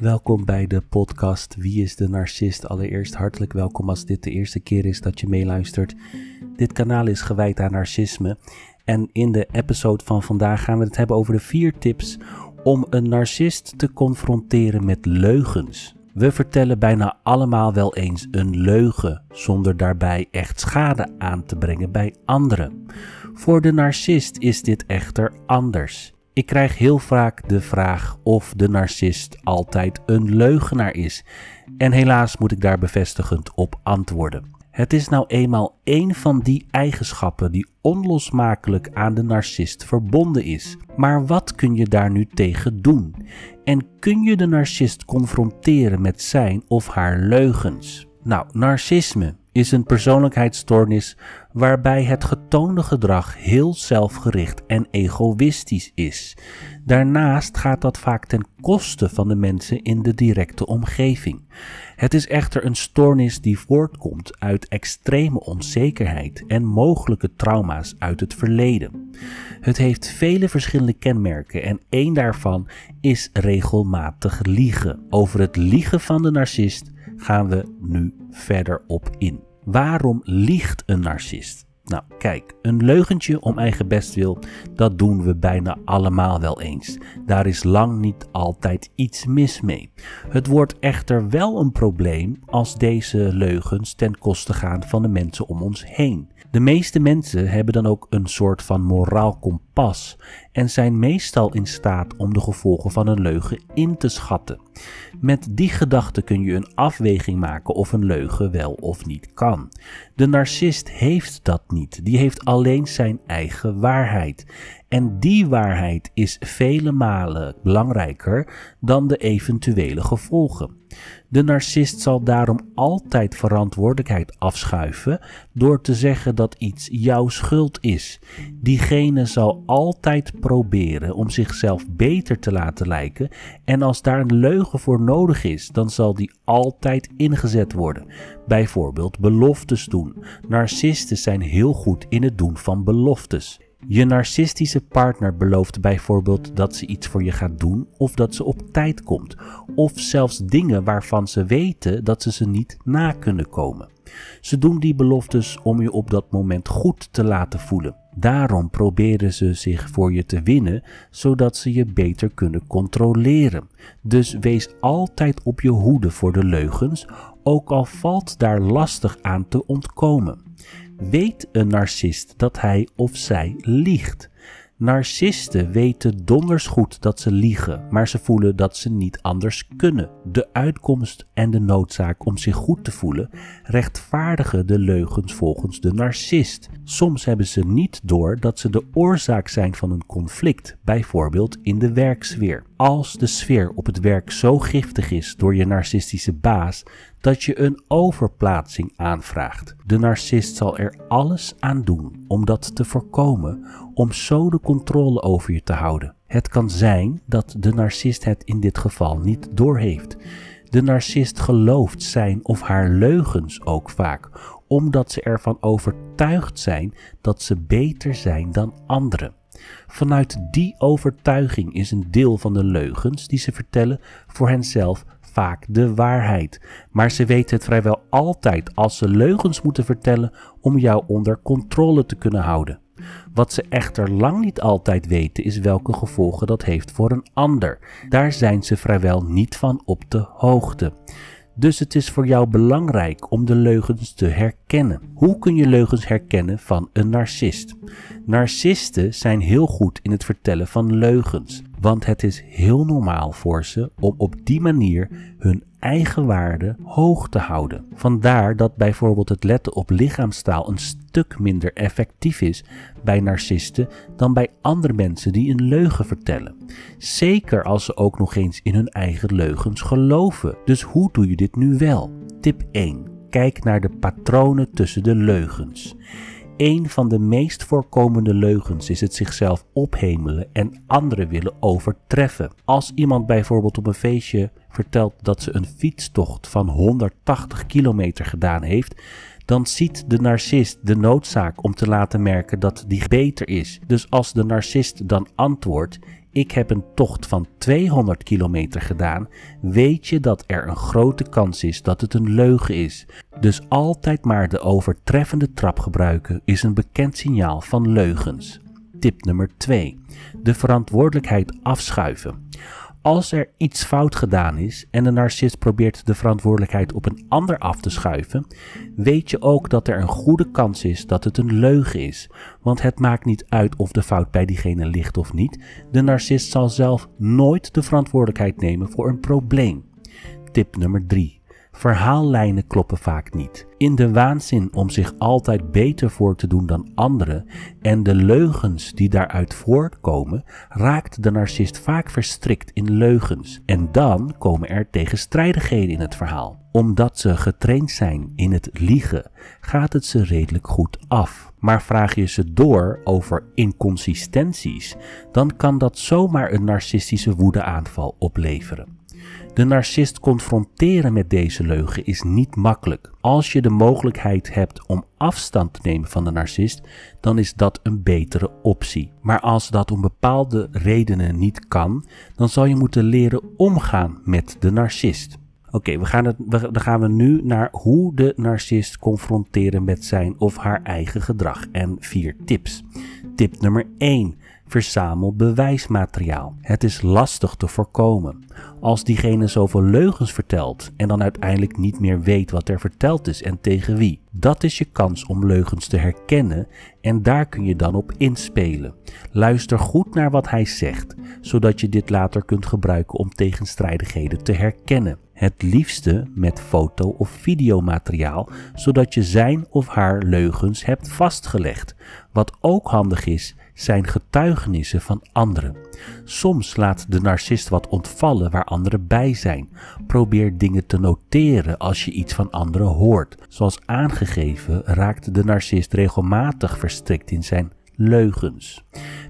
Welkom bij de podcast Wie is de Narcist? Allereerst hartelijk welkom als dit de eerste keer is dat je meeluistert. Dit kanaal is gewijd aan narcisme. En in de episode van vandaag gaan we het hebben over de vier tips om een narcist te confronteren met leugens. We vertellen bijna allemaal wel eens een leugen, zonder daarbij echt schade aan te brengen bij anderen. Voor de narcist is dit echter anders. Ik krijg heel vaak de vraag of de narcist altijd een leugenaar is. En helaas moet ik daar bevestigend op antwoorden. Het is nou eenmaal één van die eigenschappen die onlosmakelijk aan de narcist verbonden is. Maar wat kun je daar nu tegen doen? En kun je de narcist confronteren met zijn of haar leugens? Nou, narcisme is een persoonlijkheidsstoornis waarbij het getoonde gedrag heel zelfgericht en egoïstisch is. Daarnaast gaat dat vaak ten koste van de mensen in de directe omgeving. Het is echter een stoornis die voortkomt uit extreme onzekerheid en mogelijke trauma's uit het verleden. Het heeft vele verschillende kenmerken en één daarvan is regelmatig liegen. Over het liegen van de narcist gaan we nu verder op in. Waarom liegt een narcist? Nou, kijk, een leugentje om eigen bestwil, dat doen we bijna allemaal wel eens. Daar is lang niet altijd iets mis mee. Het wordt echter wel een probleem als deze leugens ten koste gaan van de mensen om ons heen. De meeste mensen hebben dan ook een soort van moraal en zijn meestal in staat om de gevolgen van een leugen in te schatten. Met die gedachte kun je een afweging maken of een leugen wel of niet kan. De narcist heeft dat niet, die heeft alleen zijn eigen waarheid. En die waarheid is vele malen belangrijker dan de eventuele gevolgen. De narcist zal daarom altijd verantwoordelijkheid afschuiven door te zeggen dat iets jouw schuld is. Diegene zal altijd proberen om zichzelf beter te laten lijken en als daar een leugen voor nodig is, dan zal die altijd ingezet worden. Bijvoorbeeld beloftes doen. Narcisten zijn heel goed in het doen van beloftes. Je narcistische partner belooft bijvoorbeeld dat ze iets voor je gaat doen of dat ze op tijd komt, of zelfs dingen waarvan ze weten dat ze ze niet na kunnen komen. Ze doen die beloftes om je op dat moment goed te laten voelen. Daarom proberen ze zich voor je te winnen, zodat ze je beter kunnen controleren. Dus wees altijd op je hoede voor de leugens, ook al valt daar lastig aan te ontkomen. Weet een narcist dat hij of zij liegt? Narcisten weten donders goed dat ze liegen, maar ze voelen dat ze niet anders kunnen. De uitkomst en de noodzaak om zich goed te voelen rechtvaardigen de leugens volgens de narcist. Soms hebben ze niet door dat ze de oorzaak zijn van een conflict, bijvoorbeeld in de werksfeer. Als de sfeer op het werk zo giftig is door je narcistische baas dat je een overplaatsing aanvraagt. De narcist zal er alles aan doen om dat te voorkomen, om zo de controle over je te houden. Het kan zijn dat de narcist het in dit geval niet doorheeft. De narcist gelooft zijn of haar leugens ook vaak, omdat ze ervan overtuigd zijn dat ze beter zijn dan anderen. Vanuit die overtuiging is een deel van de leugens die ze vertellen voor henzelf vaak de waarheid. Maar ze weten het vrijwel altijd als ze leugens moeten vertellen om jou onder controle te kunnen houden. Wat ze echter lang niet altijd weten is welke gevolgen dat heeft voor een ander. Daar zijn ze vrijwel niet van op de hoogte. Dus het is voor jou belangrijk om de leugens te herkennen. Hoe kun je leugens herkennen van een narcist? Narcisten zijn heel goed in het vertellen van leugens, want het is heel normaal voor ze om op die manier hun eigen waarde hoog te houden. Vandaar dat bijvoorbeeld het letten op lichaamstaal een stuk minder effectief is bij narcisten dan bij andere mensen die een leugen vertellen. Zeker als ze ook nog eens in hun eigen leugens geloven. Dus hoe doe je dit nu wel? Tip 1. Kijk naar de patronen tussen de leugens. Een van de meest voorkomende leugens is het zichzelf ophemelen en anderen willen overtreffen. Als iemand bijvoorbeeld op een feestje vertelt dat ze een fietstocht van 180 kilometer gedaan heeft, dan ziet de narcist de noodzaak om te laten merken dat die beter is. Dus als de narcist dan antwoordt: ik heb een tocht van 200 kilometer gedaan, weet je dat er een grote kans is dat het een leugen is. Dus altijd maar de overtreffende trap gebruiken is een bekend signaal van leugens. Tip nummer 2. De verantwoordelijkheid afschuiven. Als er iets fout gedaan is en de narcist probeert de verantwoordelijkheid op een ander af te schuiven, weet je ook dat er een goede kans is dat het een leugen is. Want het maakt niet uit of de fout bij diegene ligt of niet. De narcist zal zelf nooit de verantwoordelijkheid nemen voor een probleem. Tip nummer 3. Verhaallijnen kloppen vaak niet. In de waanzin om zich altijd beter voor te doen dan anderen en de leugens die daaruit voortkomen, raakt de narcist vaak verstrikt in leugens. En dan komen er tegenstrijdigheden in het verhaal. Omdat ze getraind zijn in het liegen, gaat het ze redelijk goed af. Maar vraag je ze door over inconsistenties, dan kan dat zomaar een narcistische woedeaanval opleveren. De narcist confronteren met deze leugen is niet makkelijk. Als je de mogelijkheid hebt om afstand te nemen van de narcist, dan is dat een betere optie. Maar als dat om bepaalde redenen niet kan, dan zal je moeten leren omgaan met de narcist. Oké, we gaan dan gaan we nu naar hoe de narcist confronteren met zijn of haar eigen gedrag en vier tips. Tip nummer 1. Verzamel bewijsmateriaal. Het is lastig te voorkomen. Als diegene zoveel leugens vertelt en dan uiteindelijk niet meer weet wat er verteld is en tegen wie. Dat is je kans om leugens te herkennen en daar kun je dan op inspelen. Luister goed naar wat hij zegt, zodat je dit later kunt gebruiken om tegenstrijdigheden te herkennen. Het liefste met foto- of videomateriaal, zodat je zijn of haar leugens hebt vastgelegd. Wat ook handig is, zijn getuigenissen van anderen. Soms laat de narcist wat ontvallen waar anderen bij zijn. Probeer dingen te noteren als je iets van anderen hoort. Zoals aangegeven raakt de narcist regelmatig verstrikt in zijn leugens.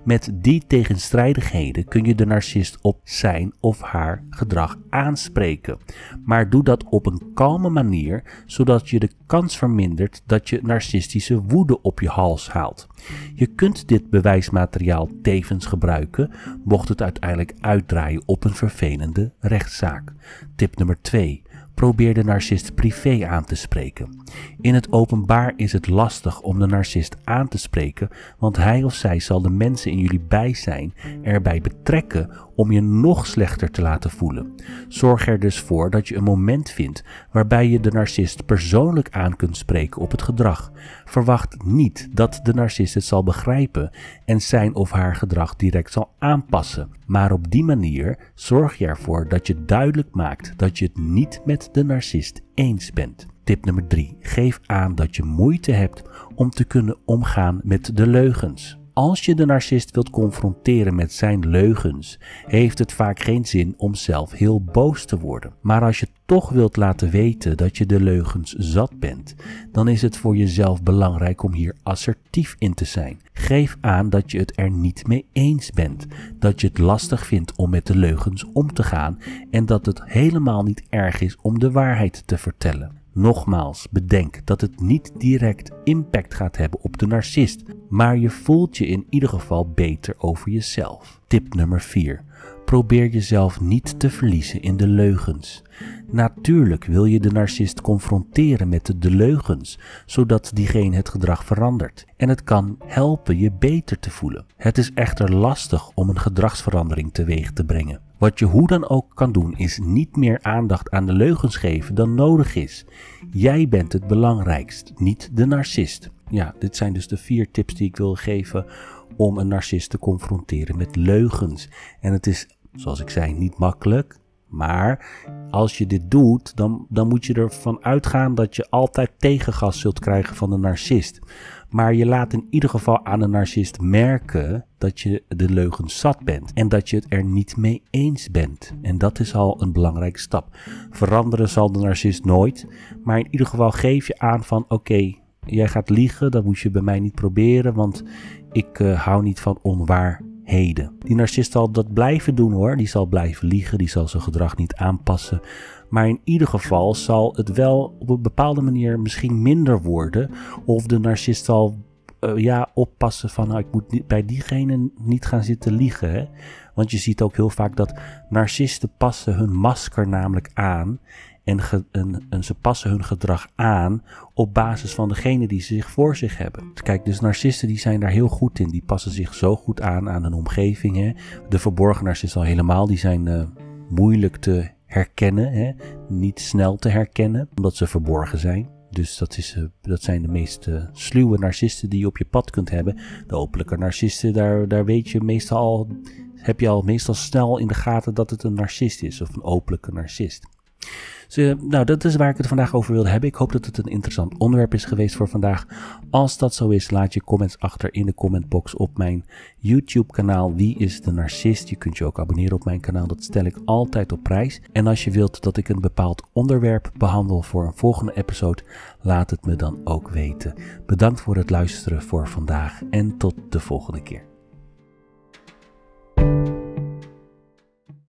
Met die tegenstrijdigheden kun je de narcist op zijn of haar gedrag aanspreken. Maar doe dat op een kalme manier, zodat je de kans vermindert dat je narcistische woede op je hals haalt. Je kunt dit bewijsmateriaal tevens gebruiken, mocht het uiteindelijk uitdraaien op een vervelende rechtszaak. Tip nummer 2. Probeer de narcist privé aan te spreken. In het openbaar is het lastig om de narcist aan te spreken, want hij of zij zal de mensen in jullie bijzijn erbij betrekken om je nog slechter te laten voelen. Zorg er dus voor dat je een moment vindt waarbij je de narcist persoonlijk aan kunt spreken op het gedrag. Verwacht niet dat de narcist het zal begrijpen en zijn of haar gedrag direct zal aanpassen. Maar op die manier zorg je ervoor dat je duidelijk maakt dat je het niet met de narcist eens bent. Tip nummer 3. Geef aan dat je moeite hebt om te kunnen omgaan met de leugens. Als je de narcist wilt confronteren met zijn leugens, heeft het vaak geen zin om zelf heel boos te worden. Maar als je toch wilt laten weten dat je de leugens zat bent, dan is het voor jezelf belangrijk om hier assertief in te zijn. Geef aan dat je het er niet mee eens bent, dat je het lastig vindt om met de leugens om te gaan en dat het helemaal niet erg is om de waarheid te vertellen. Nogmaals, bedenk dat het niet direct impact gaat hebben op de narcist, maar je voelt je in ieder geval beter over jezelf. Tip nummer 4. Probeer jezelf niet te verliezen in de leugens. Natuurlijk wil je de narcist confronteren met de leugens, zodat diegene het gedrag verandert. En het kan helpen je beter te voelen. Het is echter lastig om een gedragsverandering teweeg te brengen. Wat je hoe dan ook kan doen is niet meer aandacht aan de leugens geven dan nodig is. Jij bent het belangrijkst, niet de narcist. Ja, dit zijn dus de vier tips die ik wil geven om een narcist te confronteren met leugens. En het is, zoals ik zei, niet makkelijk. Maar als je dit doet, dan, dan moet je ervan uitgaan dat je altijd tegengas zult krijgen van de narcist. Maar je laat in ieder geval aan een narcist merken dat je de leugen zat bent en dat je het er niet mee eens bent. En dat is al een belangrijke stap. Veranderen zal de narcist nooit, maar in ieder geval geef je aan van oké, jij gaat liegen, dat moet je bij mij niet proberen, want ik uh, hou niet van onwaarheden. Die narcist zal dat blijven doen hoor, die zal blijven liegen, die zal zijn gedrag niet aanpassen. Maar in ieder geval zal het wel op een bepaalde manier misschien minder worden. Of de narcist zal eh, ja, oppassen van, nou, ik moet bij diegene niet gaan zitten liegen. Hè? Want je ziet ook heel vaak dat narcisten passen hun masker namelijk aan. En, en, ze passen hun gedrag aan op basis van degene die ze zich voor zich hebben. Kijk, dus narcisten die zijn daar heel goed in. Die passen zich zo goed aan aan hun omgeving. Hè? De verborgen narcisten al helemaal, die zijn uh, moeilijk te herkennen. Hè? Niet snel te herkennen, omdat ze verborgen zijn. Dus dat, is, uh, dat zijn de meest uh, sluwe narcisten die je op je pad kunt hebben. De openlijke narcisten, daar, daar weet je meestal al, heb je al meestal snel in de gaten dat het een narcist is of een openlijke narcist. Dus, nou, dat is waar ik het vandaag over wilde hebben. Ik hoop dat het een interessant onderwerp is geweest voor vandaag. Als dat zo is, laat je comments achter in de commentbox op mijn YouTube-kanaal Wie is de Narcist? Je kunt je ook abonneren op mijn kanaal, dat stel ik altijd op prijs. En als je wilt dat ik een bepaald onderwerp behandel voor een volgende episode, laat het me dan ook weten. Bedankt voor het luisteren voor vandaag en tot de volgende keer.